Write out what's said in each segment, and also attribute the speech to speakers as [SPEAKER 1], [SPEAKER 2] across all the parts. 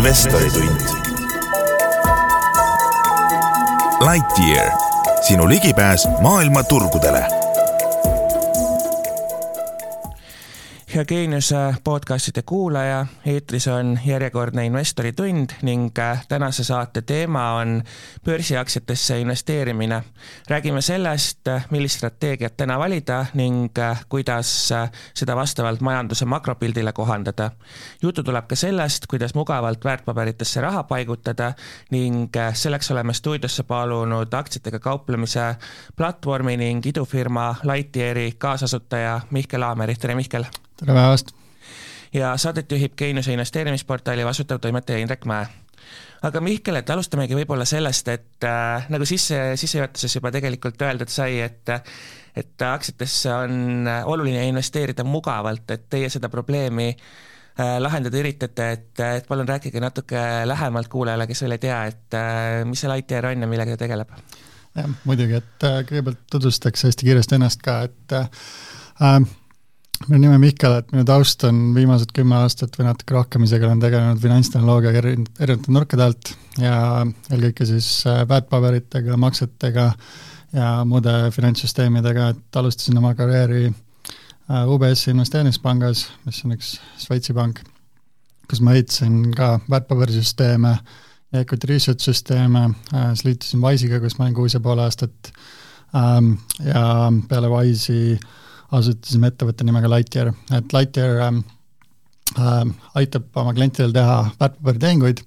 [SPEAKER 1] investoritund. Lightyear, sinu ligipääs maailma turgudele
[SPEAKER 2] hea Geeniuse podcastide kuulaja, eetris on järjekordne investori tund ning äh, tänase saate teema on börsiaktsiatesse investeerimine. räägime sellest, äh, millist strateegiat täna valida ning äh, kuidas seda vastavalt majanduse makropildile kohandada. juttu tuleb ka sellest, kuidas mugavalt väärtpaberitesse raha paigutada ning selleks oleme stuudiosse palunud aktsiatega kauplemise platvormi ning idufirma Lightyeari kaasasutaja Mihkel Aameri, tere Mihkel!
[SPEAKER 3] Tere päevast!
[SPEAKER 2] ja saadet juhib Geeniuse investeerimisportaali vastutav toimetaja Indrek Mäe. aga Mihkel, et alustamegi võib-olla sellest, et äh, nagu sisse, sissejuhatuses juba tegelikult öeldud sai, et et aktsiatesse on oluline investeerida mugavalt, et teie seda probleemi äh, lahendada üritate, et, et palun rääkige natuke lähemalt kuulajale, kes veel ei tea, et äh, mis see Lightyear on ja millega ta tegeleb?
[SPEAKER 3] jah, muidugi, et äh, kõigepealt tutvustaks hästi kiiresti ennast ka, et äh, minu nimi on Mihkel, et minu taust on viimased kümme aastat või natuke rohkem isegi olen tegelenud finantstehnoloogiaga eri, erinevate nurkade alt ja eelkõige siis äh, väärtpaberitega, maksetega ja muude finantssüsteemidega, et alustasin oma karjääri äh, UBS-i investeerimispangas, mis on üks Šveitsi pank, kus ma ehitasin ka väärtpaberisüsteeme ja equity research süsteeme, äh, siis liitusin Wise'iga, kus ma olin kuus ja pool aastat ähm, ja peale Wise'i asutasime ettevõtte nimega Lightyear, et Lightyear ähm, äh, aitab oma klientidel teha väärtpaberitehinguid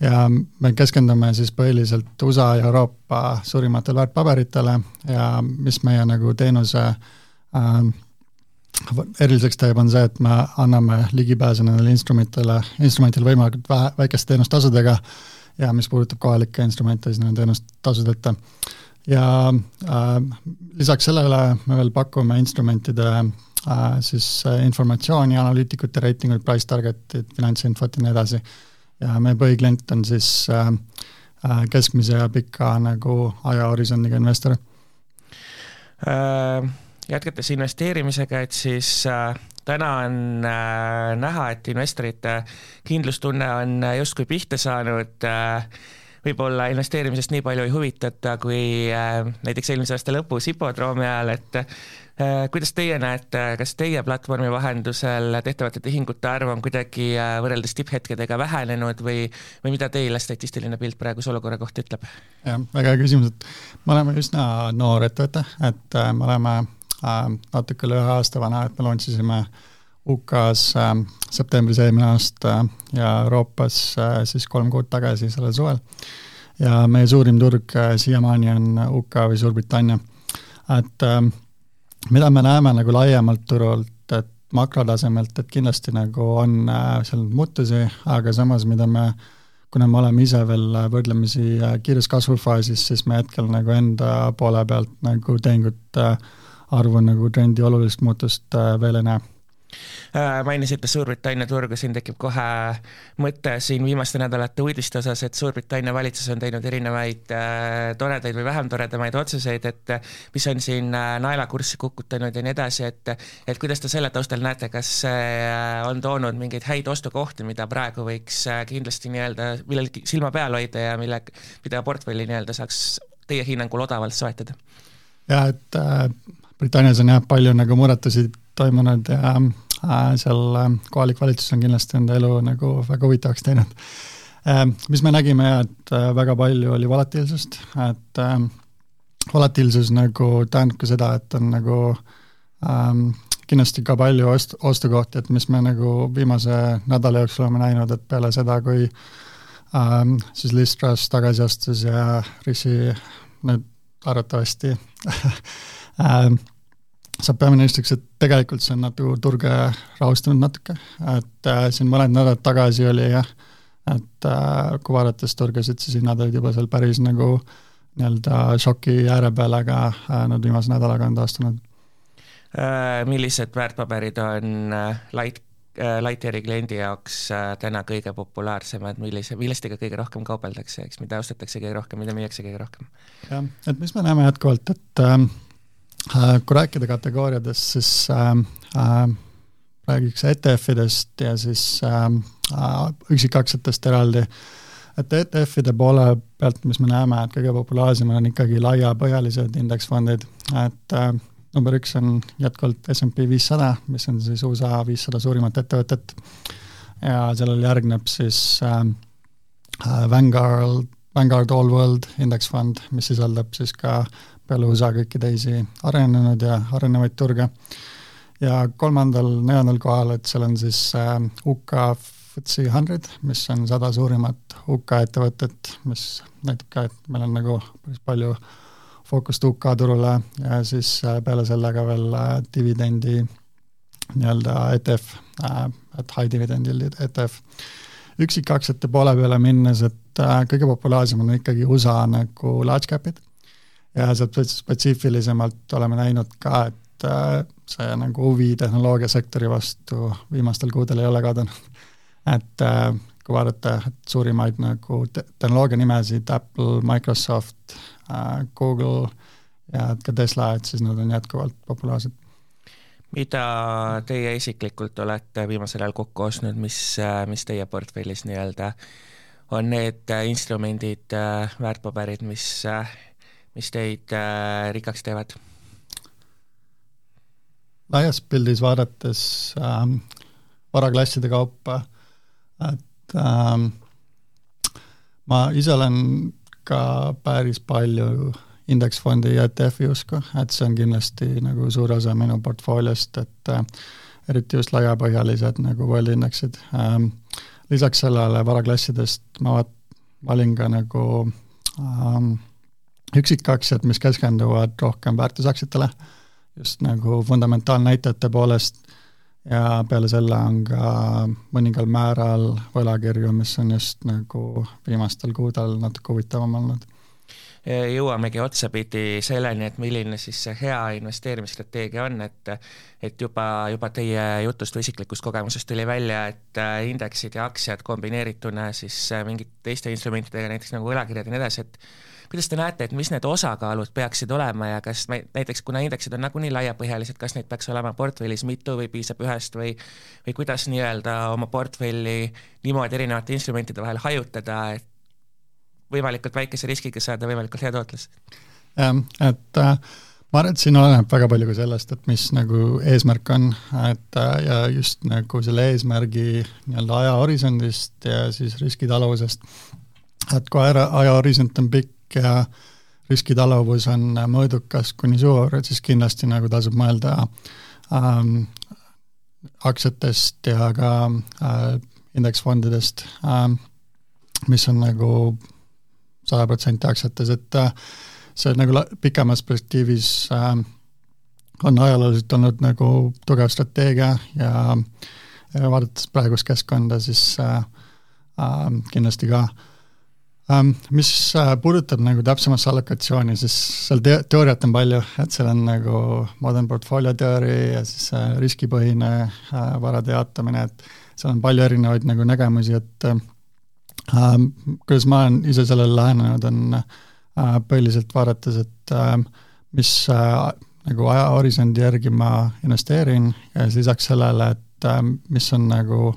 [SPEAKER 3] ja me keskendume siis põhiliselt USA ja Euroopa suurimatele väärtpaberitele ja mis meie nagu teenuse äh, eriliseks teeb, on see, et me anname ligipääsu nendele instrumentidele, instrumentidele võimalikult vähe, väikeste teenustasudega ja mis puudutab kohalikke instrumente, siis nende teenustasudeta ja äh, lisaks sellele me veel pakume instrumentide äh, siis äh, informatsiooni, analüütikute reitinguid, price target'id, finantsinfot ja nii edasi. ja meie põhiklient on siis äh, äh, keskmise ja pika nagu ajahorisondiga investor
[SPEAKER 2] äh,. jätkates investeerimisega, et siis äh, täna on äh, näha, et investorite kindlustunne on justkui pihta saanud äh, võib-olla investeerimisest nii palju ei huvitata kui äh, näiteks eelmise aasta lõpus hipodroomi ajal, et äh, kuidas teie näete, kas teie platvormi vahendusel tehtavate tehingute arv on kuidagi äh, võrreldes tipphetkedega vähenenud või, või mida teile statistiline pilt praeguse olukorra kohta ütleb?
[SPEAKER 3] jah, väga hea küsimus, et me oleme üsna noor ettevõte, et me oleme natuke üle ühe aasta vana, et me launch isime UK-s äh, septembris eelmine aasta ja Euroopas äh, siis kolm kuud tagasi sellel suvel. ja meie suurim turg äh, siiamaani on UK või Suurbritannia. et äh, mida me näeme nagu laiemalt turult, et makrotasemelt, et kindlasti nagu on äh, seal muutusi, aga samas, mida me kuna me oleme ise veel võrdlemisi äh, kiires kasvufaasis, siis me hetkel nagu enda poole pealt nagu tehingute arvu nagu trendi olulist muutust veel ei näe
[SPEAKER 2] Äh, mainisite Suurbritannia turgu, siin tekib kohe mõte siin viimaste nädalate uudiste osas, et Suurbritannia valitsus on teinud erinevaid äh, toredaid või vähem toredamaid otsuseid, et mis on siin äh, naelakurssi kukutanud ja nii edasi, et et kuidas te selle taustal näete, kas see äh, on toonud mingeid häid ostukohti, mida praegu võiks äh, kindlasti nii-öelda, millel silma peal hoida ja mille, mida portfelli nii-öelda saaks teie hinnangul odavalt soetada?
[SPEAKER 3] jah, et äh, Britannias on jah palju nagu muudatusi toimunud ja äh, seal äh, kohalik valitsus on kindlasti enda elu nagu väga huvitavaks teinud. Äh, mis me nägime, et väga palju oli volatiilsust, et volatiilsus nagu tähendab ka seda, et on nagu ähm, kindlasti ka palju ost-, ostukohti, et mis me nagu viimase nädala jooksul oleme näinud, et peale seda, kui ähm, siis Liz Truss tagasi astus ja Rishi nüüd arvatavasti ähm, saab peaministriks, et tegelikult see on nagu turge rahustanud natuke, et äh, siin mõned nädalad tagasi oli jah, et äh, kui vaadates turgesid, siis hinnad olid juba seal päris nagu nii-öelda šoki ääre peal, aga äh, nad viimase nädalaga on taastunud
[SPEAKER 2] äh,. millised väärtpaberid on äh, Light äh,, Lightyeari kliendi jaoks äh, täna kõige populaarsemad, millise, millestega kõige rohkem kaubeldakse, eks, mida ostetakse kõige rohkem, mida müüakse kõige rohkem?
[SPEAKER 3] jah, et mis me näeme jätkuvalt, et Äh, kui rääkida kategooriadest, siis äh, äh, räägiks ETF-idest ja siis äh, üksikaktsiatest eraldi, et ETF-ide poole pealt, mis me näeme, et kõige populaarsemad on ikkagi laiapõhjalised indeksfondid, et äh, number üks on jätkuvalt SMP viissada, mis on siis USA viissada suurimat ettevõtet. Ja sellele järgneb siis äh, Vanguard, Vanguard All World Index Fund, mis sisaldab siis ka peale USA kõiki teisi arenenud ja arenevaid turge. ja kolmandal, neljandal kohal, et seal on siis äh, UK FTSE hundred, mis on sada suurimat UK ettevõtet, mis näitab ka, et meil on nagu päris palju fookust UK turule ja siis äh, peale selle ka veel äh, dividendi nii-öelda ETF, et high dividend yield ETF. üksikaktsiate poole peale minnes, et kõige populaarsem on ikkagi USA nagu large cap'id ja sealt spetsiifilisemalt oleme näinud ka, et see nagu huvi tehnoloogiasektori vastu viimastel kuudel ei ole kadunud. et kui vaadata, et suurimaid nagu te tehnoloogia nimesid, Apple, Microsoft, Äh, Google ja ka Tesla, et siis nad on jätkuvalt populaarsed.
[SPEAKER 2] mida teie isiklikult olete viimasel ajal kokku ostnud, mis, äh, mis teie portfellis nii-öelda on need äh, instrumendid, väärtpaberid, mis, mis teid rikkaks teevad?
[SPEAKER 3] laias pildis vaadates ähm, varaklasside kaupa, et ähm, ma ise olen ka päris palju indeksfondi ja ETF-i usku, et see on kindlasti nagu suur osa minu portfooliost, et äh, eriti just laiapõhjalised nagu world indeksid ähm,. lisaks sellele varaklassidest ma vaat-, valin ka nagu ähm, üksikaktsiad, mis keskenduvad rohkem väärtusaktsiatele, just nagu fundamentaalnäitajate poolest ja peale selle on ka mõningal määral võlakirju, mis on just nagu viimastel kuudel natuke huvitavam olnud.
[SPEAKER 2] jõuamegi otsapidi selleni, et milline siis see hea investeerimisstrateegia on, et et juba, juba teie jutust või isiklikust kogemusest tuli välja, et indeksid ja aktsiad kombineerituna siis mingite teiste instrumentidega, näiteks nagu võlakirjad ja nii edasi, et kuidas te näete, et mis need osakaalud peaksid olema ja kas näiteks, kuna indeksid on nagunii laiapõhjalised, kas neid peaks olema portfellis mitu või piisab ühest või või kuidas nii-öelda oma portfelli niimoodi erinevate instrumentide vahel hajutada, et võimalikult väikese riskiga saada võimalikult hea tootlus?
[SPEAKER 3] jah, et äh, ma arvan, et siin oleneb väga palju ka sellest, et mis nagu eesmärk on, et äh, ja just nagu selle eesmärgi nii-öelda ajahorisondist ja siis riskitaluvusest. et kui aja, ajahorisont on pikk, ja riskitaluvus on mõõdukas kuni suur, et siis kindlasti nagu tasub mõelda ähm, aktsiatest ja ka äh, indeksfondidest ähm,, mis on nagu sada protsenti aktsiates, et äh, see nagu pikemas perspektiivis äh, on ajalooliselt olnud nagu tugev strateegia ja, ja vaadates praegust keskkonda, siis äh, äh, kindlasti ka äh, mis äh, puudutab nagu täpsemasse allokatsiooni, siis seal te-, teooriat on palju, et seal on nagu modern portfolio theory ja siis äh, riskipõhine äh, varade jaotamine, et seal on palju erinevaid nagu nägemusi, et äh, kuidas ma olen ise sellele lähenenud, on äh, põhiliselt vaadates, et äh, mis äh, nagu ajahorisondi järgi ma investeerin ja siis lisaks sellele, et äh, mis on nagu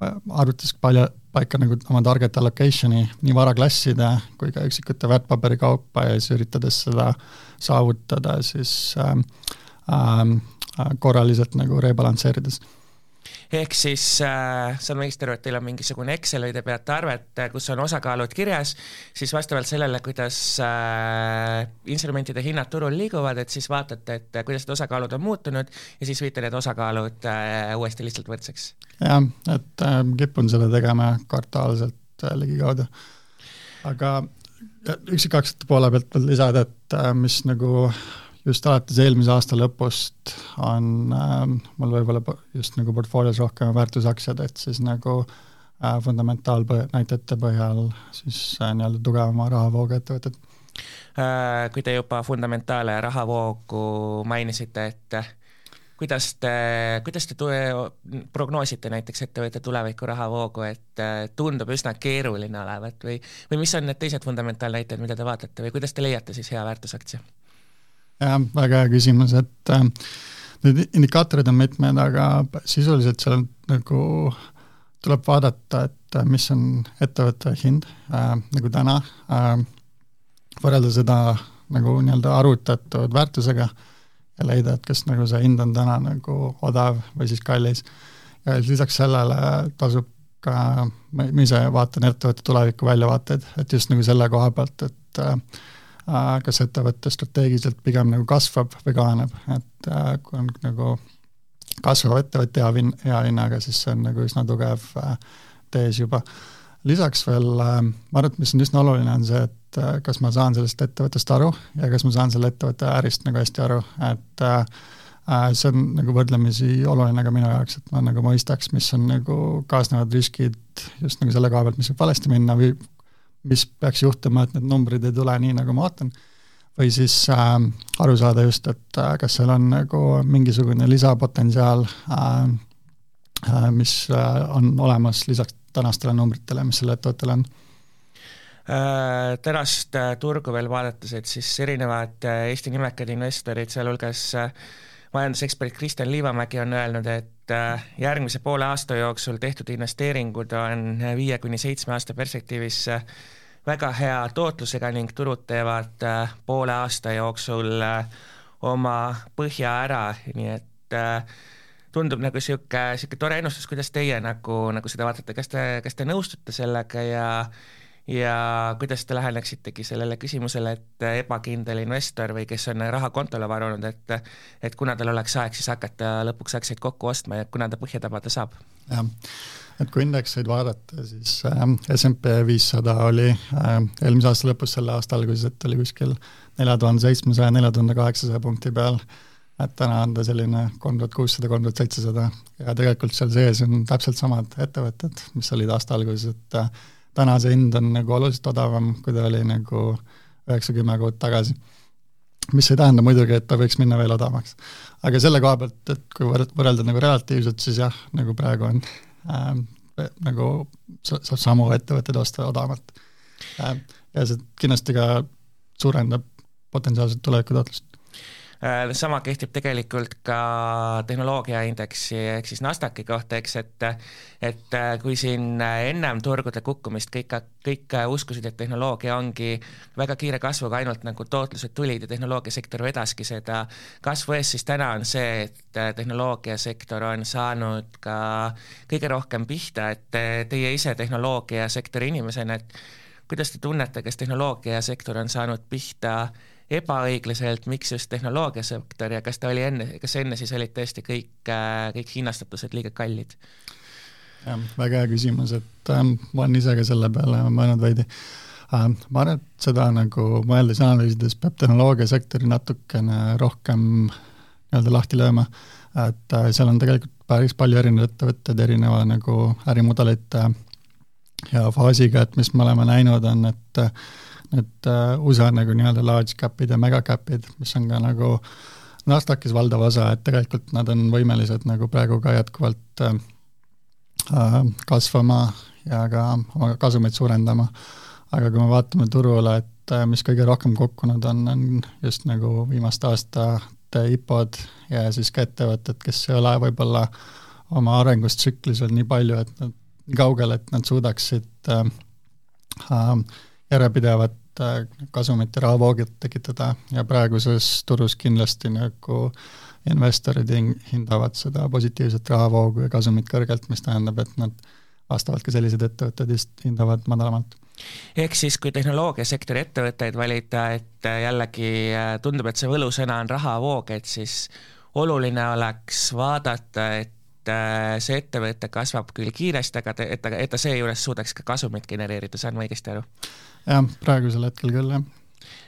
[SPEAKER 3] arvates palju, paika nagu oma target allocation'i nii varaklasside kui ka üksikute väärtpaberi kaupa ja siis üritades seda saavutada siis ähm, ähm, korraliselt nagu rebalansseerides
[SPEAKER 2] ehk siis äh, saan ma õigesti aru, et teil on mingisugune Excel või te peate arvet, äh, kus on osakaalud kirjas, siis vastavalt sellele, kuidas äh, instrumentide hinnad turul liiguvad, et siis vaatate, et äh, kuidas need osakaalud on muutunud ja siis viite need osakaalud äh, uuesti lihtsalt võrdseks.
[SPEAKER 3] jah, et äh, kipun seda tegema kvartaalselt äh, ligikaudu. aga üksikaktsiate poole pealt veel lisada, et äh, mis nagu just alates eelmise aasta lõpust on äh, mul võib-olla just nagu portfoolios rohkem väärtusaktsiad, et siis nagu äh, fundamentaalnäitajate põhjal siis äh, nii-öelda tugevama rahavooga ettevõtted
[SPEAKER 2] äh,. Kui te juba fundamentaale rahavoogu mainisite, et kuidas te, kuidas te tue, prognoosite näiteks ettevõtte tuleviku rahavoogu, et äh, tundub üsna keeruline olevat või, või mis on need teised fundamentaalnäitajad, mida te vaatate või kuidas te leiate siis hea väärtusaktsia?
[SPEAKER 3] Jah, väga hea küsimus, et äh, need indikaatorid on mitmed, aga sisuliselt seal nagu tuleb vaadata, et äh, mis on ettevõtte hind äh, nagu täna äh,, võrrelda seda nagu nii-öelda arvutatud väärtusega ja leida, et kas nagu see hind on täna nagu odav või siis kallis. ja lisaks sellele tasub ka, ma ise vaatan ettevõtte tuleviku väljavaateid, et just nagu selle koha pealt, et äh, kas ettevõte strateegiliselt pigem nagu kasvab või kahaneb, et äh, kui on nagu kasvav ettevõte hea vin-, hea hinnaga, siis see on nagu üsna tugev äh, tees juba. lisaks veel äh, ma arvan, et mis on üsna oluline, on see, et kas ma saan sellest ettevõttest aru ja kas ma saan selle ettevõtte ärist nagu hästi aru, et see on nagu võrdlemisi oluline ka minu jaoks, et ma nagu mõistaks, mis on nagu kaasnevad riskid just nagu selle koha pealt, mis võib valesti minna või mis peaks juhtuma, et need numbrid ei tule nii, nagu ma ootan või siis äh, aru saada just, et äh, kas seal on nagu mingisugune lisapotentsiaal äh,, äh, mis äh, on olemas lisaks tänastele numbritele, mis sellel ettevõttel on
[SPEAKER 2] äh,. tänast äh, turgu veel vaadates, et siis erinevad äh, Eesti nimekad investorid, sealhulgas majandusekspert Kristjan Liivamägi on öelnud, et äh, järgmise poole aasta jooksul tehtud investeeringud on viie kuni seitsme aasta perspektiivis äh, väga hea tootlusega ning turud teevad äh, poole aasta jooksul oma põhja ära, nii et tundub nagu niisugune, niisugune tore ennustus, kuidas teie nagu, nagu seda vaatate, kas te, kas te nõustute sellega ja ja kuidas te läheneksitegi sellele küsimusele, et ebakindel investor või kes on raha kontole varunud, et et kuna tal oleks aeg siis hakata lõpuks aktsiaid kokku ostma ja kuna ta põhja tabada saab?
[SPEAKER 3] jah et kui indekseid vaadata, siis äh, SMP viissada oli äh, eelmise aasta lõpus, selle aasta alguses, et oli kuskil nelja tuhande seitsmesaja, nelja tuhande kaheksasaja punkti peal, et täna on ta selline kolm tuhat kuussada, kolm tuhat seitsesada ja tegelikult seal sees on täpselt samad ettevõtted, mis olid aasta alguses, et äh, täna see hind on nagu oluliselt odavam, kui ta oli nagu üheksa-kümme kuud tagasi. mis ei tähenda muidugi, et ta võiks minna veel odavamaks. aga selle koha pealt, et kui võrrelda nagu relatiivselt, siis jah, nagu praegu on äh, nagu saab samu ettevõtteid osta odavamalt äh,. ja see kindlasti ka suurendab potentsiaalset tuleviku tootlust.
[SPEAKER 2] Äh, sama kehtib tegelikult ka tehnoloogiaindeksi ehk siis Nasdaqi kohta, eks, et et äh, kui siin ennem turgude kukkumist kõik, kõik uskusid, et tehnoloogia ongi väga kiire kasvuga, ainult nagu tootlused tulid ja tehnoloogiasektor vedaski seda kasvu ees, siis täna on see, et tehnoloogiasektor on saanud ka kõige rohkem pihta, et teie ise tehnoloogiasektori inimesena, et kuidas te tunnete, kas tehnoloogiasektor on saanud pihta ebaõiglaselt, miks just tehnoloogiasektor ja kas ta oli enne, kas enne siis olid tõesti kõik, äh, kõik hinnastatused liiga kallid?
[SPEAKER 3] jah, väga hea küsimus, et ähm, ma olen ise ka selle peale mõelnud veidi ähm,. ma arvan, et seda nagu mõeldes ja analüüsides peab tehnoloogiasektori natukene rohkem nii-öelda lahti lööma, et äh, seal on tegelikult päris palju erinevaid ettevõtteid erineva nagu ärimudelite ja faasiga, et mis me oleme näinud, on, et et uh, USA nagu nii-öelda large cap'id ja mega cap'id, mis on ka nagu Nasdaqis valdav osa, et tegelikult nad on võimelised nagu praegu ka jätkuvalt uh, kasvama ja ka oma kasumeid suurendama. aga kui me vaatame turule, et uh, mis kõige rohkem kukkunud on, on just nagu viimaste aastate IPO-d ja siis ka ettevõtted, kes ei ole võib-olla oma arengustsüklis veel nii palju, et nad nii kaugel, et nad suudaksid äh, äh, järjepidevat äh, kasumit ja rahavoogit tekitada ja praeguses turus kindlasti nagu investorid hindavad seda positiivset rahavoogu ja kasumit kõrgelt, mis tähendab, et nad vastavalt ka sellised ettevõtted just hindavad madalamalt.
[SPEAKER 2] ehk siis, kui tehnoloogiasektori ettevõtteid valida, et jällegi äh, tundub, et see võlusõna on rahavoog, et siis oluline oleks vaadata, et äh, see ettevõte kasvab küll kiiresti, aga et ta, et ta seejuures suudaks ka kasumit genereerida, saan ma õigesti aru?
[SPEAKER 3] jah, praegusel hetkel küll, jah.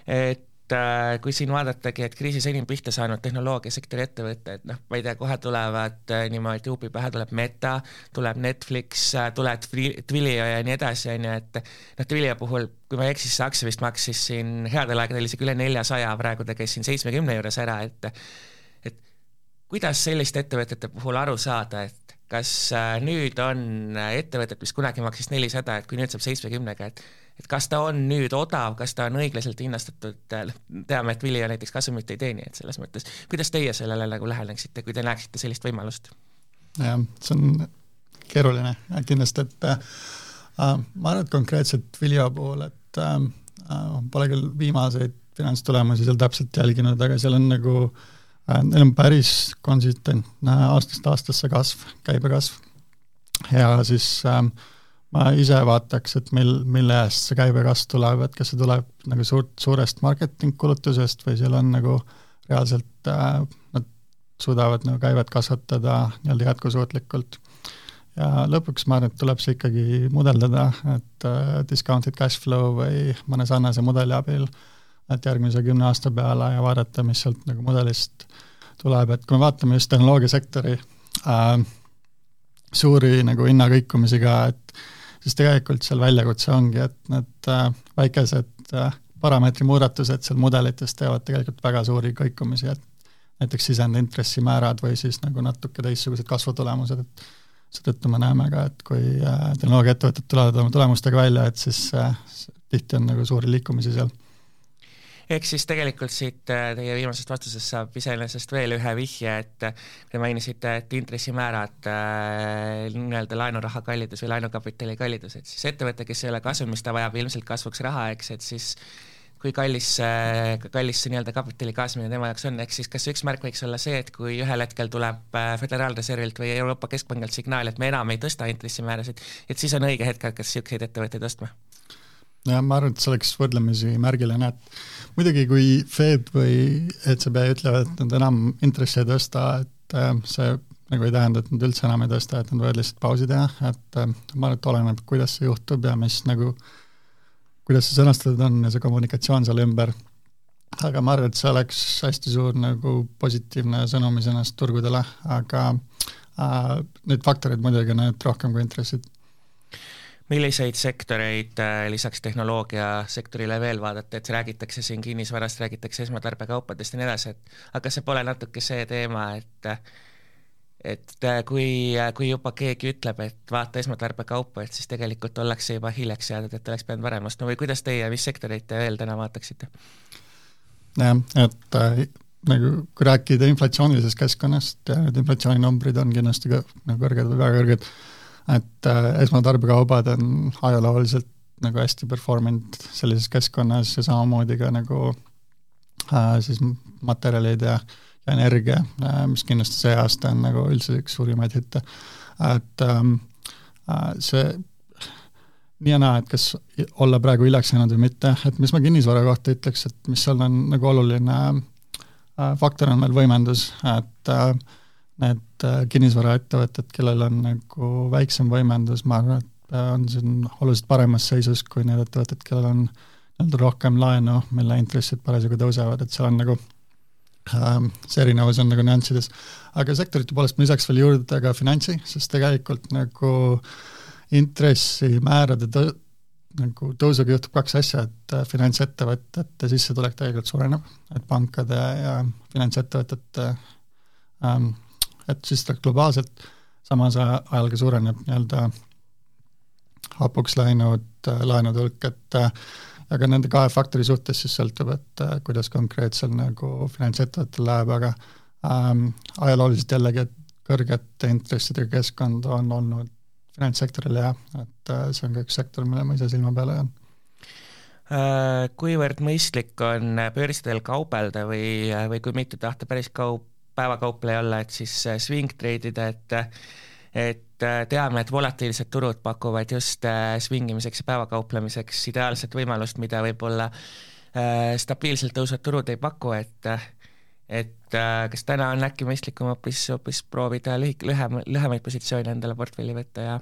[SPEAKER 2] et äh, kui siin vaadatagi, et kriisis enim pihta saanud tehnoloogiasektori ettevõtted, noh, ma ei tea, kohe tulevad äh, niimoodi huupi pähe, tuleb Meta, tuleb Netflix tuleb Twilio ja nii edasi, on ju, et noh, Twilio puhul, kui ma ei eksi, siis aktsia vist maksis siin headel aegadel isegi üle neljasaja, praegu ta käis siin seitsmekümne juures ära, et et kuidas selliste ettevõtete puhul aru saada, et kas äh, nüüd on ettevõtet, mis kunagi maksis nelisada, et kui nüüd saab seitsmekümnega, et et kas ta on nüüd odav, kas ta on õiglaselt hinnastatud, teame, et Vilja näiteks kasumit ei teeni, et selles mõttes, kuidas teie sellele nagu läheneksite, kui te näeksite sellist võimalust?
[SPEAKER 3] jah, see on keeruline kindlasti, et äh, ma arvan, et konkreetselt Vilja puhul, et äh, äh, pole küll viimaseid finantstulemusi seal täpselt jälginud, aga seal on nagu äh,, neil on päris konsistentne aastast aastasse kasv, käibekasv. ja siis äh, ma ise vaataks, et mil, mille eest see käibekasv tuleb, et kas see tuleb nagu suurt, suurest marketing-kulutusest või seal on nagu reaalselt äh, nad suudavad nagu käivet kasvatada nii-öelda jätkusuutlikult. ja lõpuks ma arvan, et tuleb see ikkagi mudeldada, et äh, discounted cash flow või mõne sarnase mudeli abil, et järgmise kümne aasta peale ja vaadata, mis sealt nagu mudelist tuleb, et kui me vaatame just tehnoloogiasektori äh, suuri nagu hinnakõikumisi ka, et siis tegelikult seal väljakutse ongi, et need äh, väikesed äh, parameetri muudatused seal mudelites teevad tegelikult väga suuri kõikumisi, et näiteks sisendintressimäärad või siis nagu natuke teistsugused kasvutulemused, et seetõttu me näeme ka, et kui äh, tehnoloogiaettevõtted tulevad oma tulemustega välja, et siis äh, tihti on nagu suuri liikumisi seal
[SPEAKER 2] ehk siis tegelikult siit äh, teie viimasest vastusest saab iseenesest veel ühe vihje, et äh, te mainisite, et intressimäärad äh, nii-öelda laenuraha kallidus või laenukapitali kallidus, et siis ettevõte, kes ei ole kasumis, ta vajab ilmselt kasvuks raha, eks, et siis kui kallis see, kallis see nii-öelda kapitali kaasamine tema jaoks on, ehk siis kas üks märk võiks olla see, et kui ühel hetkel tuleb Föderaalreservilt või Euroopa Keskpangalt signaal, et me enam ei tõsta intressimäärasid, et siis on õige hetk hakata niisuguseid ettevõtteid ostma?
[SPEAKER 3] Jah, ma arvan, et see oleks võrdlemisi märgiline, et muidugi kui Fed või ECB ütlevad, et nad enam intressi ei tõsta, et äh, see nagu ei tähenda, et nad üldse enam ei tõsta, et nad võivad lihtsalt pausi teha, et äh, ma arvan, et oleneb, kuidas see juhtub ja mis nagu, kuidas see sõnastatud on ja see kommunikatsioon seal ümber. aga ma arvan, et see oleks hästi suur nagu positiivne sõnum iseenesest turgudele, aga äh, need faktorid muidugi on ainult rohkem kui intressid
[SPEAKER 2] milliseid sektoreid äh, lisaks tehnoloogiasektorile veel vaadata, et räägitakse siin kinnisvarast, räägitakse esmatarbekaupadest ja nii edasi, et aga kas see pole natuke see teema, et et äh, kui, kui juba keegi ütleb, et vaata esmatarbekaupa, et siis tegelikult ollakse juba hiljaks jäädud, et oleks pidanud varem ostma või kuidas teie, mis sektoreid te veel täna vaataksite?
[SPEAKER 3] jah, et äh, nagu kui rääkida inflatsioonilisest keskkonnast ja need inflatsiooninumbrid on kindlasti ka nagu kõrged või väga kõrged, et äh, esmatarbekaubad on ajalooliselt nagu hästi perform inud sellises keskkonnas ja samamoodi ka nagu äh, siis materjalid ja, ja energia äh,, mis kindlasti see aasta on nagu üldse üks suurimaid hitte. et ähm, äh, see nii ja naa, et kas olla praegu hiljaks jäänud või mitte, et mis ma kinnisvara kohta ütleks, et mis seal on nagu oluline äh, faktor, on meil võimendus, et äh, need äh, kinnisvaraettevõtted, kellel on nagu väiksem võimendus, ma arvan, et äh, on siin oluliselt paremas seisus kui need ettevõtted, kellel on nii-öelda rohkem laenu, mille intressid parasjagu tõusevad, et seal on nagu ähm, see erinevus on nagu nüanssides. aga sektorite poolest ma lisaks veel juurde ka finantsi, sest tegelikult nagu intressimäärade tõ-, nagu tõusuga juhtub kaks asja, et äh, finantsettevõtete sissetulek tegelikult suureneb, et pankade ja finantsettevõtete ähm, et siis ta globaalselt samas ajal ka suureneb nii-öelda hapuks läinud äh, laenude hulk, et äh, aga nende kahe faktori suhtes siis sõltub, et äh, kuidas konkreetsel nagu finantsettevõttel läheb, aga ähm, ajalooliselt jällegi, et kõrgete intressidega keskkond on olnud finantssektorile hea, et see on ka üks sektor, mille ma ise silma peal hoian
[SPEAKER 2] kuivõrd mõistlik on börsidel kaubelda või, või kui mitte tahta päris kaup päevakaupleja olla, et siis äh, swing trade ida, et et äh, teame, et volatiilsed turud pakuvad just äh, swing imiseks ja päevakauplemiseks ideaalset võimalust, mida võib-olla stabiilselt tõusvad turud ei paku, et et kas täna on äkki mõistlikum hoopis, hoopis proovida lühik-, lühem, lühemaid positsioone endale portfelli võtta ja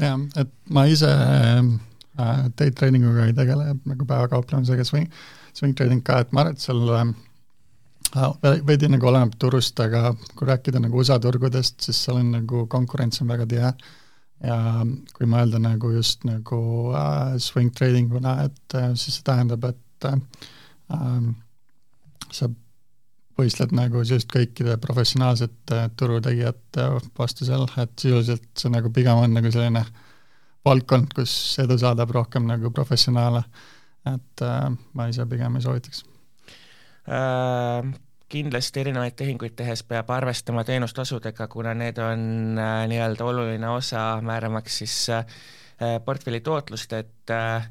[SPEAKER 3] jah, et ma ise äh, day trading uga ei tegele, nagu päevakauplemisega, swing, swing trading ka, et ma arvan, et seal äh, veidi nagu oleneb turust, aga kui rääkida nagu USA turgudest, siis seal on nagu konkurents on väga tihe ja kui mõelda nagu just nagu äh, swing trading una, et äh, siis see tähendab, et äh, sa võistled nagu sellist kõikide professionaalsete turutegijate vastu seal, et sisuliselt see nagu pigem on nagu selline valdkond, kus edu saadab rohkem nagu professionaale. et äh, ma ise pigem ei soovitaks
[SPEAKER 2] Äh, kindlasti erinevaid tehinguid tehes peab arvestama teenustasudega, kuna need on äh, nii-öelda oluline osa määramaks siis äh, portfelli tootlust, et äh,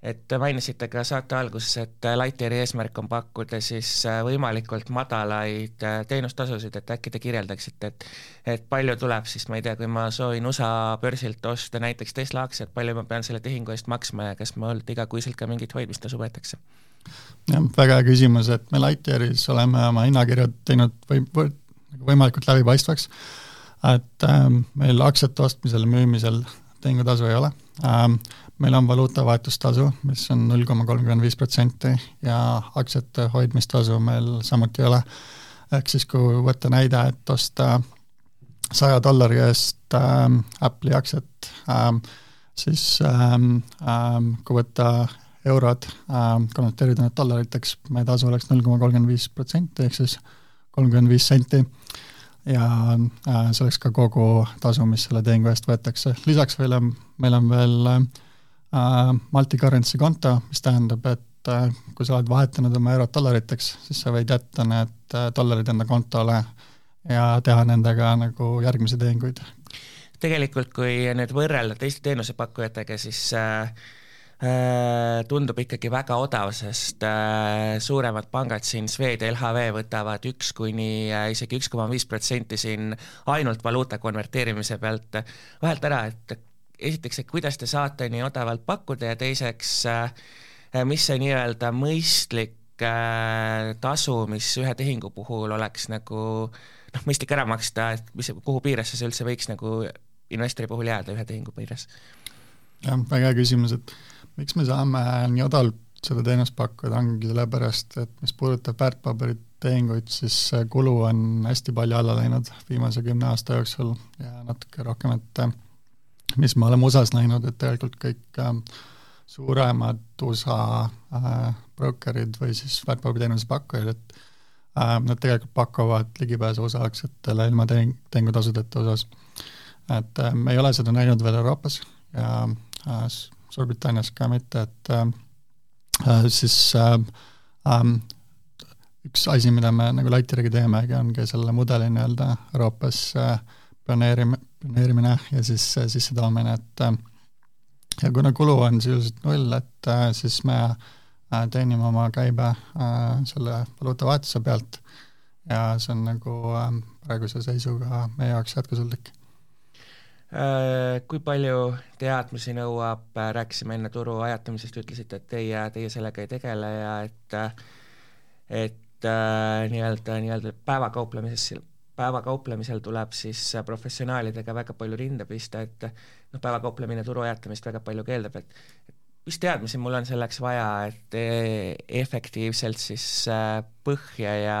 [SPEAKER 2] et mainisite ka saate alguses, et Lightyeari eesmärk on pakkuda siis võimalikult madalaid teenustasusid, et äkki te kirjeldaksite, et et palju tuleb siis, ma ei tea, kui ma soovin USA börsilt osta näiteks Tesla aktsiat, palju ma pean selle tehingu eest maksma ja kas mult igakuiselt ka mingit hoidmistasu võetakse?
[SPEAKER 3] Jah, väga hea küsimus, et me Lightyearis oleme oma hinnakirjad teinud või, või nagu võimalikult läbipaistvaks, et ähm, meil aktsiate ostmisel ja müümisel tehingutasu ei ole. Ähm,, meil on valuutavahetustasu, mis on null koma kolmkümmend viis protsenti ja aktsiate hoidmistasu meil samuti ei ole, ehk siis kui võtta näide, et osta saja dollari eest ähm, Apple'i aktsiat ähm,, siis ähm, ähm, kui võtta eurod äh, konverteerida need dollariteks, meie tasu oleks null koma kolmkümmend viis protsenti, ehk siis kolmkümmend viis senti, ja äh, see oleks ka kogu tasu, mis selle tehingu eest võetakse, lisaks veel on, meil on veel äh, multi-currency konto, mis tähendab, et äh, kui sa oled vahetanud oma eurod dollariteks, siis sa võid jätta need äh, dollarid enda kontole ja teha nendega nagu järgmisi tehinguid.
[SPEAKER 2] tegelikult, kui nüüd võrrelda teiste teenusepakkujatega, siis äh, tundub ikkagi väga odav, sest äh, suuremad pangad siin, Swed ja LHV võtavad üks kuni äh, isegi üks koma viis protsenti siin ainult valuuta konverteerimise pealt vahelt ära, et esiteks, et kuidas te saate nii odavalt pakkuda ja teiseks, mis see nii-öelda mõistlik tasu, mis ühe tehingu puhul oleks nagu noh, mõistlik ära maksta, et mis, kuhu piiresse see üldse võiks nagu investori puhul jääda ühe tehingu piires?
[SPEAKER 3] jah, väga hea küsimus, et miks me saame nii odavalt seda teenust pakkuda, ongi sellepärast, et mis puudutab väärtpaberitehinguid, siis kulu on hästi palju alla läinud viimase kümne aasta jooksul ja natuke rohkem, et mis me oleme USA-s näinud, et tegelikult kõik äh, suuremad USA äh, brokerid või siis väärtpaberiteenuse pakkujad, et äh, nad tegelikult pakuvad ligipääsu osaaktsiatele ilma tehing, tehingutasudeta osas. et me ei ole seda näinud veel Euroopas ja Suurbritannias ka mitte, et äh, äh, siis äh, äh, üks asi, mida me nagu Lightyeariga teemegi, ongi selle mudeli nii-öelda Euroopas äh, pioneerim-, pioneerimine ja siis äh, sissetoomine, et äh, ja kuna kulu on sisuliselt null, et äh, siis me äh, teenime oma käibe äh, selle valuutavahetuse pealt. Ja see on nagu äh, praeguse seisuga meie jaoks jätkusuutlik
[SPEAKER 2] kui palju teadmisi nõuab, äh, rääkisime enne turu ajatamisest, ütlesite, et teie, teie sellega ei tegele ja et et äh, nii-öelda, nii-öelda päevakauplemises, päevakauplemisel tuleb siis professionaalidega väga palju rinda pista, et noh, päevakauplemine turu ajatamist väga palju keeldab, et mis teadmisi mul on selleks vaja, et e-, efektiivselt siis põhja ja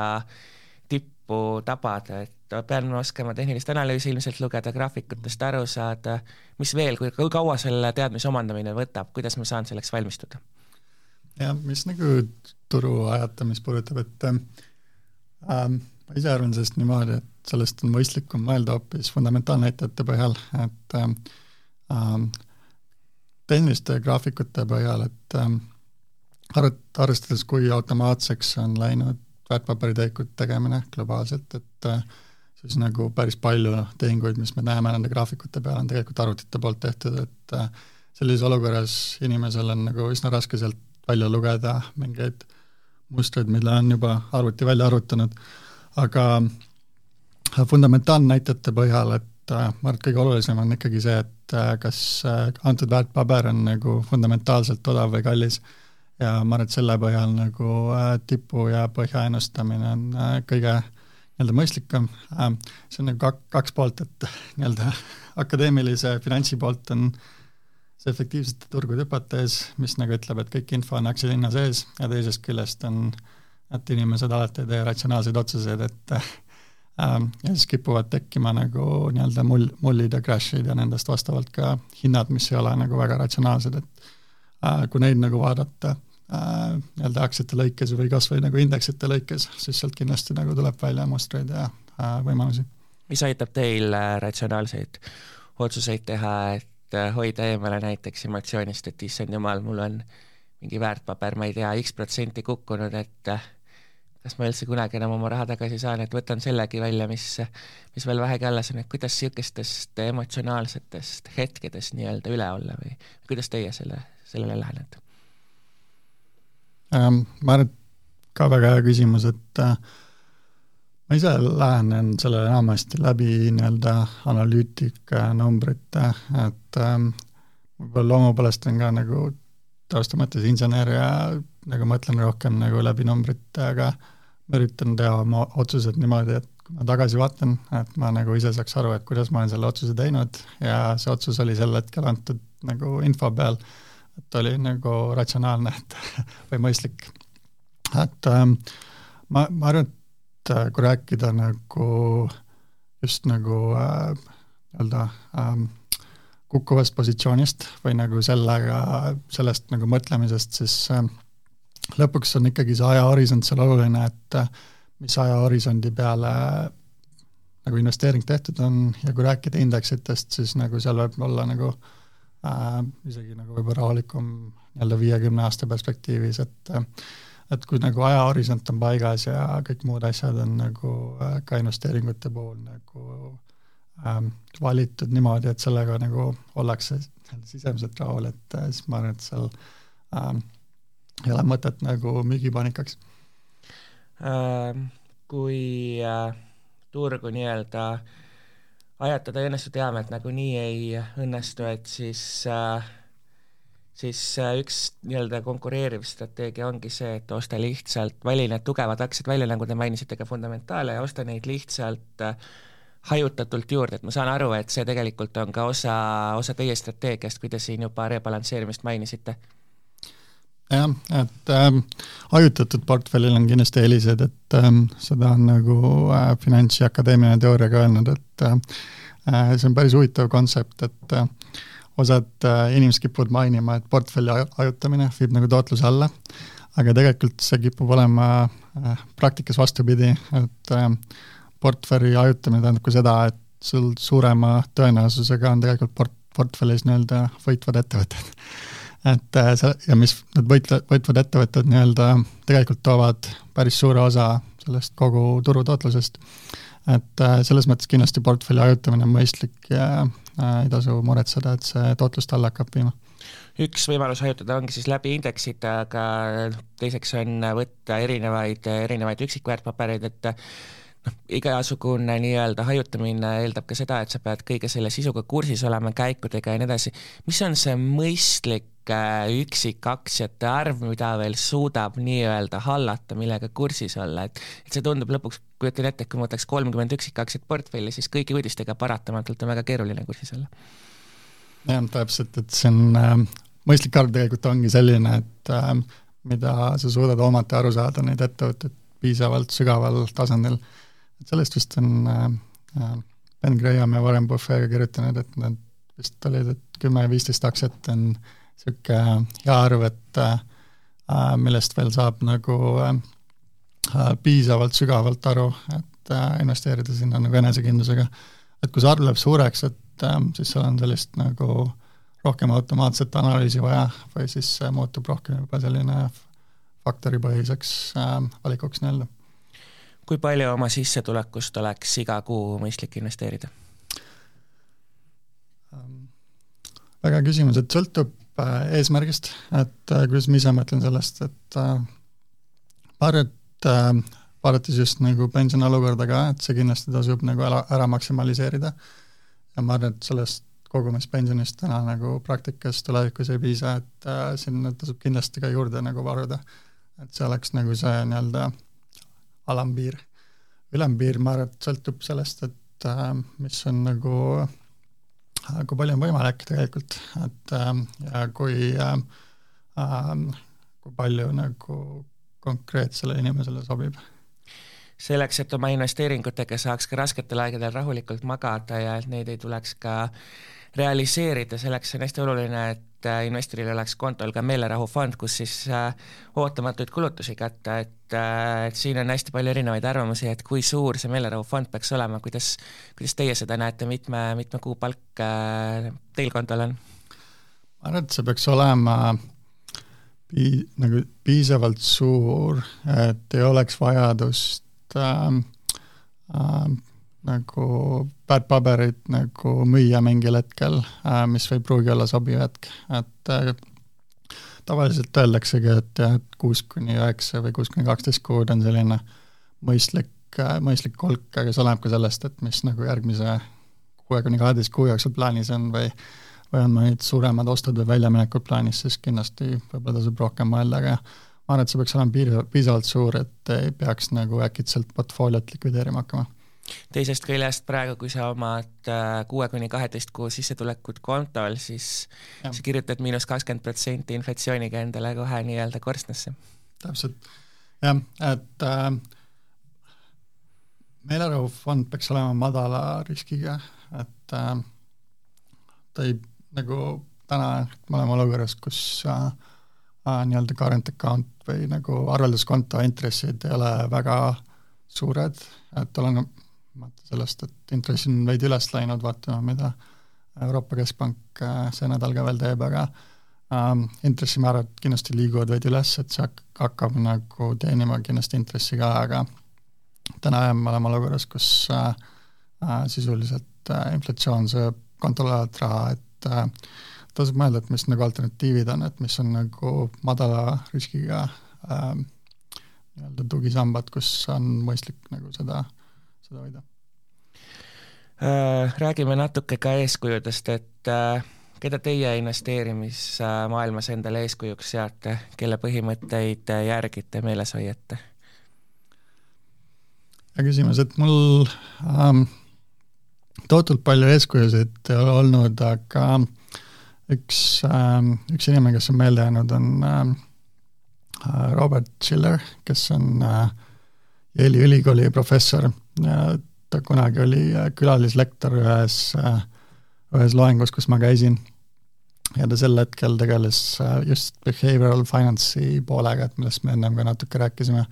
[SPEAKER 2] tippu tabada, et pean oskama tehnilist analüüsi ilmselt lugeda, graafikutest aru saada, mis veel, kui, kaua selle teadmise omandamine võtab, kuidas ma saan selleks valmistuda?
[SPEAKER 3] jah, mis nagu turu ajatamist puudutab, et ähm, ma ise arvan sellest niimoodi, et sellest on mõistlikum mõelda hoopis fundamentaalnäitajate põhjal, et ähm, ähm tehniliste graafikute põhjal, et ähm, arvestades, kui automaatseks on läinud väärtpaberitehingute tegemine globaalselt, et äh, siis nagu päris palju tehinguid, mis me näeme nende graafikute peal, on tegelikult arvutite poolt tehtud, et äh, sellises olukorras inimesel on nagu üsna raske sealt välja lugeda mingeid mustreid, mille on juba arvuti välja arvutanud, aga fundamentaalnäitajate põhjal, et äh, ma arvan, et kõige olulisem on ikkagi see, et äh, kas antud väärtpaber on nagu fundamentaalselt odav või kallis ja ma arvan, et selle põhjal nagu tipu ja põhja ennustamine on kõige äh, nii-öelda mõistlikum, ähm, see on nagu kak-, kaks poolt, et nii-öelda akadeemilise finantsi poolt on see efektiivsete turgude hüpotees, mis nagu ütleb, et kõik info on aktsiahinna sees ja teisest küljest on, et inimesed alati ei tee ratsionaalseid otsuseid, et ähm, ja siis kipuvad tekkima nagu nii-öelda mull, mullid ja crash'id ja nendest vastavalt ka hinnad, mis ei ole nagu väga ratsionaalsed, et äh, kui neid nagu vaadata Äh, nii-öelda aktsiate lõikes või kas või nagu indeksite lõikes, siis sealt kindlasti nagu tuleb välja mustreid ja äh, võimalusi.
[SPEAKER 2] mis aitab teil äh, ratsionaalseid otsuseid teha, et hoida eemale näiteks emotsioonist, et issand jumal, mul on mingi väärtpaber, ma ei tea, X protsenti kukkunud, et kas ma üldse kunagi enam oma raha tagasi saan, et võtan sellegi välja, mis, mis veel vähegi alles on, et kuidas niisugustest emotsionaalsetest hetkedest nii-öelda üle olla või kuidas teie selle, sellele lähenete?
[SPEAKER 3] Ma arvan, et ka väga hea küsimus, et äh, ma ise lähenen sellele enamasti läbi nii-öelda analüütika numbrite, et ähm, võib-olla loomu poolest on ka nagu tausta mõttes insener ja nagu mõtlen rohkem nagu läbi numbrite, aga ma üritan teha oma otsused niimoodi, et kui ma tagasi vaatan, et ma nagu ise saaks aru, et kuidas ma olen selle otsuse teinud ja see otsus oli sel hetkel antud nagu info peal, et oli nagu ratsionaalne, et või mõistlik. et ähm, ma, ma arvan, et äh, kui rääkida nagu just nagu äh, nii-öelda ähm, kukkuvast positsioonist või nagu sellega, sellest nagu mõtlemisest, siis äh, lõpuks on ikkagi see ajahorisont seal oluline, et äh, mis ajahorisondi peale nagu investeering tehtud on ja kui rääkida indeksitest, siis nagu seal võib olla nagu äh, isegi nagu võib-olla rahulikum nii-öelda viiekümne aasta perspektiivis, et äh, et kui nagu ajahorisont on paigas ja kõik muud asjad on nagu äh, ka investeeringute puhul nagu ähm, valitud niimoodi, et sellega nagu ollakse sisemiselt rahul, et äh, siis ma arvan, et seal ähm, ei ole mõtet nagu müügipaanikaks
[SPEAKER 2] äh,. kui äh, turgu nii-öelda ajatada ei õnnestu, teame, et nagunii ei õnnestu, et siis äh, siis äh, üks nii-öelda konkureeriv strateegia ongi see, et osta lihtsalt, vali need tugevad aktsiad välja, nagu te mainisite ka fundamentaale, ja osta neid lihtsalt äh, hajutatult juurde, et ma saan aru, et see tegelikult on ka osa, osa teie strateegiast, kui te siin juba rebalansseerimist mainisite.
[SPEAKER 3] Jah, et ähm, hajutatud portfellil on kindlasti eelised, et ähm, seda on nagu äh, Finantsi Akadeemia teooria ka öelnud, et äh, äh, see on päris huvitav kontsept, et äh, osad äh, inimesed kipuvad mainima, et portfelli hajutamine viib nagu tootluse alla, aga tegelikult see kipub olema äh, praktikas vastupidi, et äh, portfelli hajutamine tähendab ka seda, et sul suurema tõenäosusega on tegelikult port-, portfellis nii-öelda võitvad ettevõtted. Et äh, see, ja mis need võitva, võitvad ettevõtted nii-öelda tegelikult toovad päris suure osa sellest kogu turutootlusest, et äh, selles mõttes kindlasti portfelli hajutamine on mõistlik ja äh, ei tasu muretseda, et see tootlust alla hakkab viima.
[SPEAKER 2] Üks võimalus hajutada ongi siis läbi indeksite, aga teiseks on võtta erinevaid, erinevaid üksikväärtpabereid, et noh, igasugune nii-öelda hajutamine eeldab ka seda, et sa pead kõige selle sisuga kursis olema, käikudega ja nii edasi. mis on see mõistlik äh, üksikaktsiate arv, mida veel suudab nii-öelda hallata, millega kursis olla, et et see tundub lõpuks, kujutan ette, et kui ma võtaks kolmkümmend üksikaktsiat portfelli, siis kõigi uudistega paratamatult on väga keeruline kursis olla.
[SPEAKER 3] jah, täpselt, et see on äh,, mõistlik arv tegelikult ongi selline, et äh, mida sa suudad omata aru saada neid ettevõtteid piisavalt sügaval tasandil et sellest vist on äh, äh, Ben Graham ja Warren Buffett kirjutanud, et nad vist olid, et kümme-viisteist aktsiat on niisugune hea arv, et äh, millest veel saab nagu äh, äh, piisavalt sügavalt aru, et äh, investeerida sinna nagu enesekindlusega. et kui see arv läheb suureks, et äh, siis seal on sellist nagu rohkem automaatset analüüsi vaja või siis muutub rohkem juba selline faktoripõhiseks äh, valikuks nii-öelda
[SPEAKER 2] kui palju oma sissetulekust oleks iga kuu mõistlik investeerida?
[SPEAKER 3] Ähm, väga küsimus, et sõltub äh, eesmärgist, et äh, kuidas ma ise mõtlen sellest, et äh, et vaadates just nagu pensioni olukorda ka, et see kindlasti tasub nagu ära, ära maksimaliseerida ja ma arvan, et sellest kogumispensionist täna nagu praktikas tulevikus ei piisa, et äh, sinna tasub kindlasti ka juurde nagu varuda. et see oleks nagu see nii-öelda äh, alampiir. ülempiir, ma arvan, et sõltub sellest, et äh, mis on nagu äh,, kui palju on võimalik tegelikult, et äh, ja kui äh, äh, kui palju nagu konkreetsele inimesele sobib
[SPEAKER 2] selleks, et oma investeeringutega saaks ka rasketel aegadel rahulikult magada ja et neid ei tuleks ka realiseerida, selleks on hästi oluline, et äh, investoril oleks kontol ka meelerahufond, kus siis äh, ootamatuid kulutusi katta, et, äh, et siin on hästi palju erinevaid arvamusi, et kui suur see meelerahufond peaks olema, kuidas, kuidas teie seda näete, mitme, mitme kuu palk teil kontol on?
[SPEAKER 3] ma arvan, et see peaks olema pii-, nagu piisavalt suur, et ei oleks vajadust äh, äh, nagu väärtpaberit nagu müüa mingil hetkel äh,, mis ei pruugi olla sobiv hetk, et äh, tavaliselt öeldaksegi, et jah, et kuus kuni üheksa või kuus kuni kaksteist kuud on selline mõistlik, äh, mõistlik hulk, aga see oleneb ka sellest, et mis nagu järgmise kuue kuni kaheteist kuu jooksul plaanis on või või on mingid suuremad ostud või väljaminekud plaanis, siis kindlasti võib-olla tasub rohkem mõelda, aga ma arvan, et see peaks olema piisav, piisavalt suur, et ei peaks nagu äkitselt portfooliot likvideerima hakkama
[SPEAKER 2] teisest küljest praegu, kui sa omad äh, kuue kuni kaheteist kuu sissetulekut kontol, siis ja. sa kirjutad miinus kakskümmend protsenti inflatsiooniga endale kohe nii-öelda korstnasse.
[SPEAKER 3] täpselt, jah, et äh, meelerahufond peaks olema madala riskiga, et äh, ta ei, nagu täna me oleme olukorras, kus äh, äh, nii-öelda current account või nagu arvelduskonto intressid ei ole väga suured, et oleneb vaata sellest, et intress on veidi üles läinud, vaatame, mida Euroopa Keskpank äh, see nädal ka veel teeb, aga ähm, intressimäärad kindlasti liiguvad veidi üles, et see hakkab nagu teenima kindlasti intressi ka, aga täna me oleme olukorras, kus äh, äh, sisuliselt äh, inflatsioon sööb kontol olevat raha, et äh, tasub mõelda, et mis nagu alternatiivid on, et mis on nagu madala riskiga äh, nii-öelda tugisambad, kus on mõistlik nagu seda äh, seda hoida?
[SPEAKER 2] Äh, räägime natuke ka eeskujudest, et äh, keda teie investeerimismaailmas endale eeskujuks seate, kelle põhimõtteid järgite, meeles hoiate?
[SPEAKER 3] hea küsimus, et mul ähm, tohutult palju eeskujusid olnud, aga üks ähm,, üks inimene, kes on meelde jäänud, on ähm, Robert Schiller, kes on äh, Yale'i ülikooli professor ta kunagi oli äh, külalislektor ühes, äh, ühes loengus, kus ma käisin, ja ta sel hetkel tegeles äh, just behavioral finance'i poolega, et millest me ennem ka natuke rääkisime,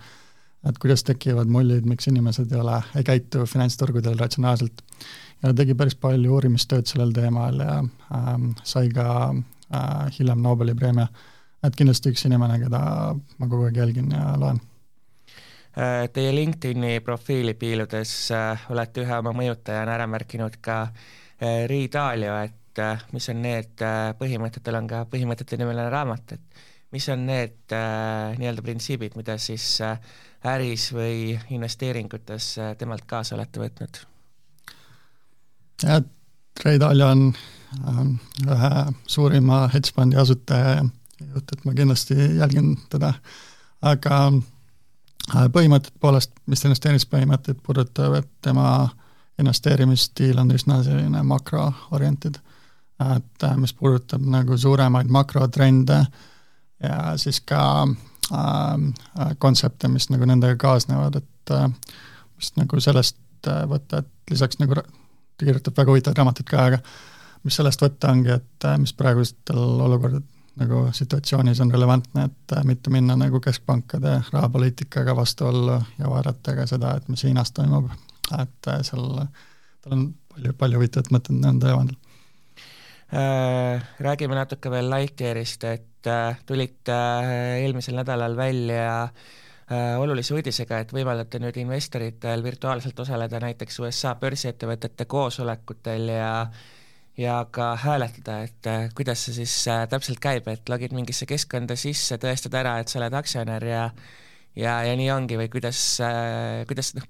[SPEAKER 3] et kuidas tekivad mullid, miks inimesed ei ole, ei käitu finantsturgudel ratsionaalselt. ja tegi päris palju uurimistööd sellel teemal ja ähm, sai ka äh, hiljem Nobeli preemia. et kindlasti üks inimene, keda ma kogu aeg jälgin ja loen
[SPEAKER 2] teie LinkedIni profiili piiludes äh, olete ühe oma mõjutajana ära märkinud ka äh, Ray Dalio, et mis on need põhimõtted, tal on ka põhimõtete nimeline raamat, et mis on need nii-öelda printsiibid, mida siis äris või investeeringutes temalt kaasa olete võtnud?
[SPEAKER 3] jah, Ray Dalio on ühe suurima hedge fondi asutaja ja juht, et ma kindlasti jälgin teda, aga Äh, põhimõtted poolest, mis investeerimispõhimõtted puudutavad, tema investeerimisstiil on üsna selline makroorientid, et äh, mis puudutab nagu suuremaid makrotrende ja siis ka äh, kontsepte, mis nagu nendega kaasnevad, et äh, mis nagu sellest äh, võtta, et lisaks nagu ta kirjutab väga huvitavaid raamatuid ka, aga mis sellest võtta ongi, et äh, mis praegustel olukordadel nagu situatsioonis on relevantne, et äh, mitte minna nagu keskpankade rahapoliitikaga vastuollu ja vaadata ka seda, et mis Hiinas toimub, et äh, seal, tal on palju, palju huvitavat mõtet nende teemadel
[SPEAKER 2] äh,. Räägime natuke veel Lightyearist, et tulite eelmisel nädalal välja olulise uudisega, et võimaldate nüüd investoritel virtuaalselt osaleda näiteks USA börsiettevõtete koosolekutel ja äh, ja ka hääletada, et äh, kuidas see siis äh, täpselt käib, et logid mingisse keskkonda sisse, tõestad ära, et sa oled aktsionär ja ja, ja nii ongi või kuidas, äh, kuidas noh,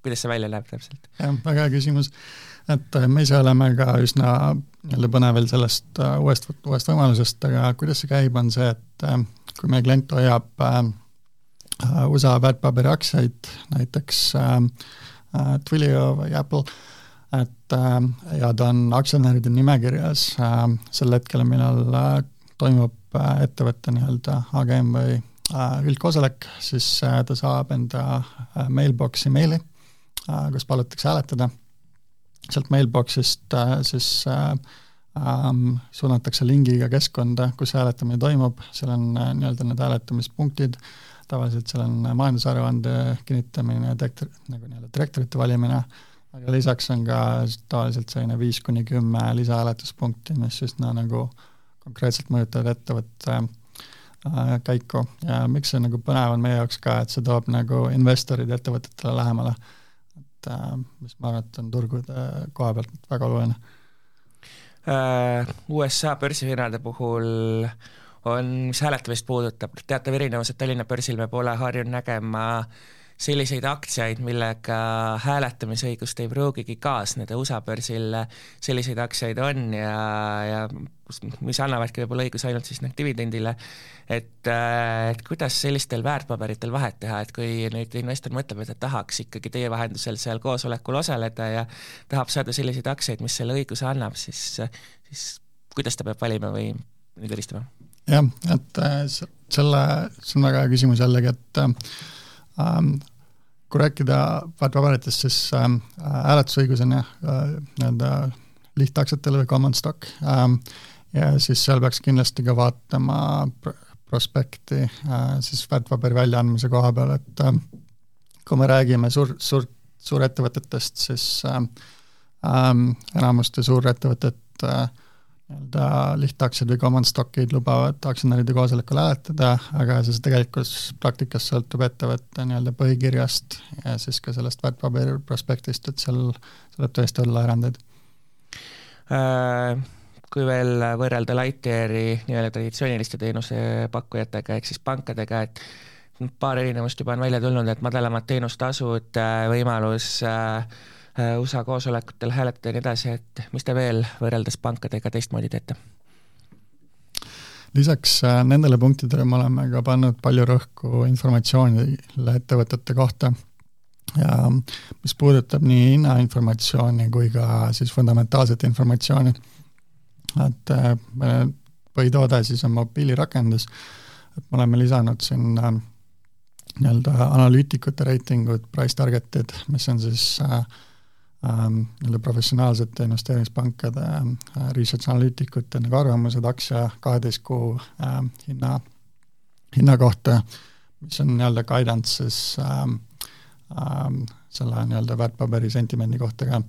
[SPEAKER 2] kuidas see välja näeb täpselt?
[SPEAKER 3] jah, väga hea küsimus, et me ise oleme ka üsna nii-öelda põnevil sellest uuest, uuest võimalusest, aga kuidas see käib, on see, et kui meie klient hoiab USA väärtpaberiaktsiaid, näiteks Twilio või Apple, et äh, ja ta on aktsionäride nimekirjas äh, sel hetkel, millal äh, toimub ettevõtte nii-öelda AGM või üldkoosolek, siis ta saab enda mailbox'i meili, kus palutakse hääletada. sealt mailbox'ist siis ähm, suunatakse lingiga keskkonda, kus hääletamine toimub, seal on nii-öelda need hääletamispunktid, tavaliselt seal on majandusaruande kinnitamine, direktor, nagu nii-öelda direktorite valimine. äh,, aga lisaks on ka tavaliselt selline viis kuni kümme lisahääletuspunkti, mis üsna nagu konkreetselt mõjutavad ettevõtte äh, käiku ja miks see nagu põnev on meie jaoks ka, et see toob nagu investorid ettevõtetele lähemale. et äh, mis ma arvan, et on turgude koha pealt väga oluline
[SPEAKER 2] äh,. USA börsifirmade puhul on, mis hääletamist puudutab, teatav erinevus, et Tallinna börsil me pole harjunud nägema äh, selliseid aktsiaid, millega hääletamisõigust ei pruugigi kaasneda, USA börsil selliseid aktsiaid on ja, ja mis annavadki võib-olla õiguse ainult siis noh, dividendile, et, et kuidas sellistel väärtpaberitel vahet teha, et kui nüüd investor mõtleb, et ta tahaks ikkagi teie vahendusel seal koosolekul osaleda ja tahab saada selliseid aktsiaid, mis selle õiguse annab, siis, siis kuidas ta peab valima või nüüd helistama?
[SPEAKER 3] jah, et äh, selle, see on väga hea küsimus jällegi, et ähm, kui rääkida väärtpaberitest, siis ähm, hääletusõigus on jah äh,, nii-öelda lihtaktsiatele või common stock ähm, ja siis seal peaks kindlasti ka vaatama pr prospekti äh, siis väärtpaberi väljaandmise koha peal, et äh, kui me räägime suur, suur, suurettevõtetest, siis äh, äh, enamuste suurettevõtted äh, nii-öelda lihtaktsiad või common stock'id lubavad aktsionäride koosolekul hääletada, aga siis tegelikult praktikas sõltub ettevõtte nii-öelda põhikirjast ja siis ka sellest väärtpaberi prospektist, et seal tuleb tõesti olla erandeid
[SPEAKER 2] äh,. Kui veel võrrelda Lightyeari nii-öelda traditsiooniliste teenusepakkujatega ehk siis pankadega, et paar erinevust juba on välja tulnud, et madalamad teenustasud, äh, võimalus Äh, USA koosolekutel hääletada ja nii edasi, et mis te veel võrreldes pankadega teistmoodi teete?
[SPEAKER 3] lisaks äh, nendele punktidele me oleme ka pannud palju rõhku informatsioonile ettevõtete kohta ja mis puudutab nii hinnainformatsiooni kui ka siis fundamentaalset informatsiooni, et äh, põhitoode siis on mobiilirakendus, et me oleme lisanud sinna nii-öelda analüütikute reitingud, price target'id, mis on siis äh, nii-öelda professionaalsete investeerimispankade äh, research analüütikute nagu arvamused aktsia kaheteist kuu äh, hinna, hinna kohta, mis on nii-öelda guidance siis ähm, ähm, selle nii-öelda väärtpaberi sentimendi kohta ka.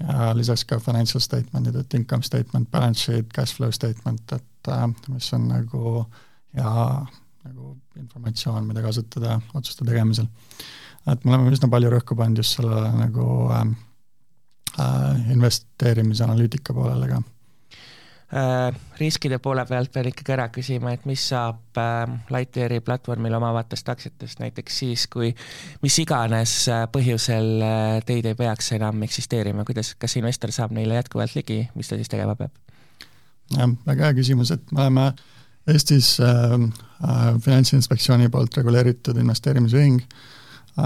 [SPEAKER 3] ja lisaks ka financial statement'id, et income statement, balance sheet, cash flow statement, et äh, mis on nagu hea nagu informatsioon, mida kasutada otsuste tegemisel. et me oleme üsna palju rõhku pannud just sellele nagu äh, investeerimisanalüütika poolele ka
[SPEAKER 2] äh,? Riskide poole pealt pean ikkagi ära küsima, et mis saab äh, Lightyeari platvormil omavatest aktsiatest näiteks siis, kui mis iganes äh, põhjusel äh, teid ei peaks enam eksisteerima, kuidas, kas investor saab neile jätkuvalt ligi, mis ta siis tegema peab?
[SPEAKER 3] jah, väga hea küsimus, et me oleme Eestis äh, äh, Finantsinspektsiooni poolt reguleeritud investeerimisühing äh,,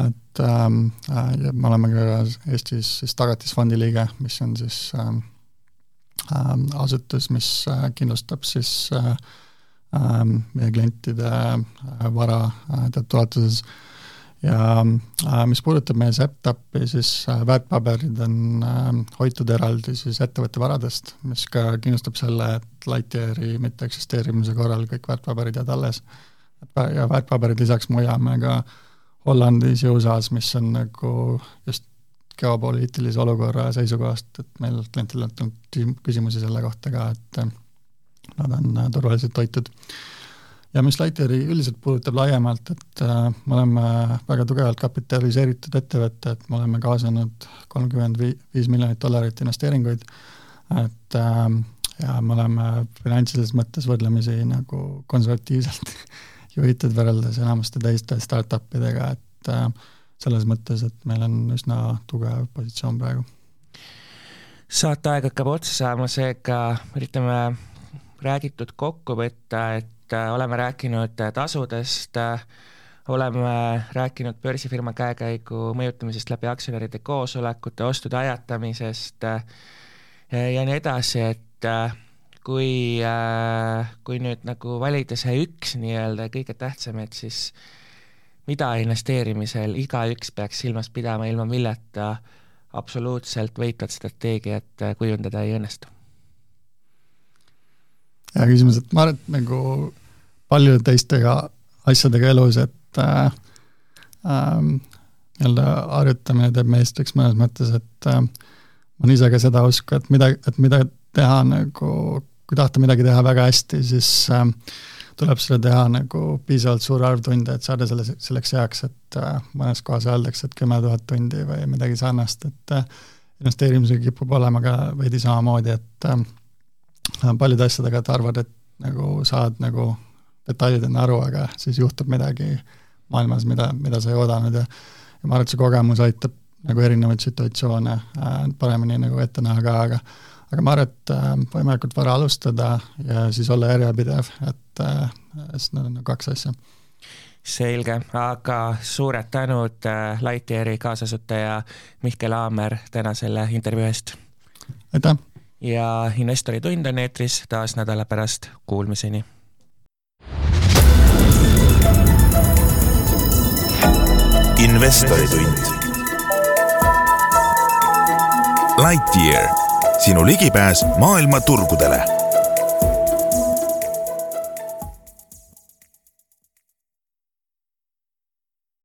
[SPEAKER 3] et ähm, äh, me oleme ka Eestis siis Tagatisfondi liige, mis on siis ähm, äh, asutus, mis äh, kindlustab siis äh, äh, meie klientide äh, vara teatud ulatuses ja mis puudutab meie SEPTAP-i, siis väärtpaberid on äh, hoitud eraldi siis ettevõtte varadest, mis ka kindlustab selle, et Lightyeari mitteeksisteerimise korral kõik väärtpaberid jäävad alles. ja väärtpaberid lisaks me hoiame ka äh, Hollandis ja USA-s, mis on nagu just geopoliitilise olukorra seisukohast, et meil klientidel on tulnud küsimusi selle kohta ka, et nad on turvaliselt hoitud. ja mis Lightyeari üldiselt puudutab laiemalt, et äh, me oleme väga tugevalt kapitaliseeritud ettevõte, et me oleme kaasanud kolmkümmend viis miljonit dollarit investeeringuid, et äh, ja me oleme finantsilises mõttes võrdlemisi nagu konservatiivselt juhitud võrreldes enamuste teiste startup idega, et äh, selles mõttes, et meil on üsna tugev positsioon praegu.
[SPEAKER 2] saateaeg hakkab otsa saama, seega üritame räägitud kokku võtta, et äh, oleme rääkinud tasudest, äh, oleme rääkinud börsifirma käekäigu mõjutamisest läbi aktsionäride koosolekute, ostude ajatamisest ja nii edasi, et kui, äh, kui nüüd nagu valida see üks nii-öelda kõige tähtsam, et siis mida investeerimisel igaüks peaks silmas pidama, ilma milleta absoluutselt võitvat strateegiat äh, kujundada ei õnnestu?
[SPEAKER 3] hea küsimus, et ma arvan, et nagu paljude teistega asjadega elus, et äh, äh, nii-öelda harjutamine teeb meistriks mõnes mõttes, et äh, olen ise ka seda usku, et mida, et mida teha nagu kui tahta midagi teha väga hästi, siis äh, tuleb seda teha nagu piisavalt suur arv tunde, et saada selle, selleks heaks, et äh, mõnes kohas öeldakse, et kümme tuhat tundi või midagi sarnast, et äh, investeerimisega kipub olema ka veidi samamoodi, et äh, paljude asjadega, et arvad, et nagu saad nagu detailideni aru, aga siis juhtub midagi maailmas, mida, mida sa ei oodanud. Ja ja ma arvan, et see kogemus aitab nagu erinevaid situatsioone äh, paremini nagu ette näha ka, aga aga ma arvan, et äh, võimalikult vara alustada ja siis olla järjepidev, et äh, sest need on nagu kaks asja.
[SPEAKER 2] selge, aga suured tänud äh, Lightyeari kaasasutaja Mihkel Aamer täna selle intervjuu eest!
[SPEAKER 3] aitäh!
[SPEAKER 2] ja Investori tund on eetris taas nädala pärast, kuulmiseni!
[SPEAKER 1] investoritund. Lightyear, sinu ligipääs maailma turgudele